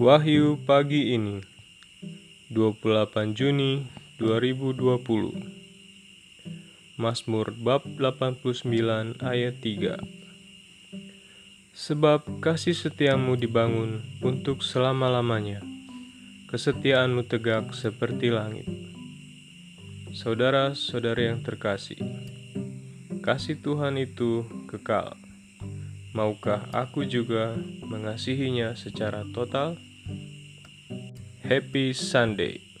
Wahyu pagi ini 28 Juni 2020 Mazmur bab 89 ayat 3 Sebab kasih setiamu dibangun untuk selama-lamanya Kesetiaanmu tegak seperti langit. Saudara-saudari yang terkasih Kasih Tuhan itu kekal Maukah aku juga mengasihinya secara total? Happy Sunday!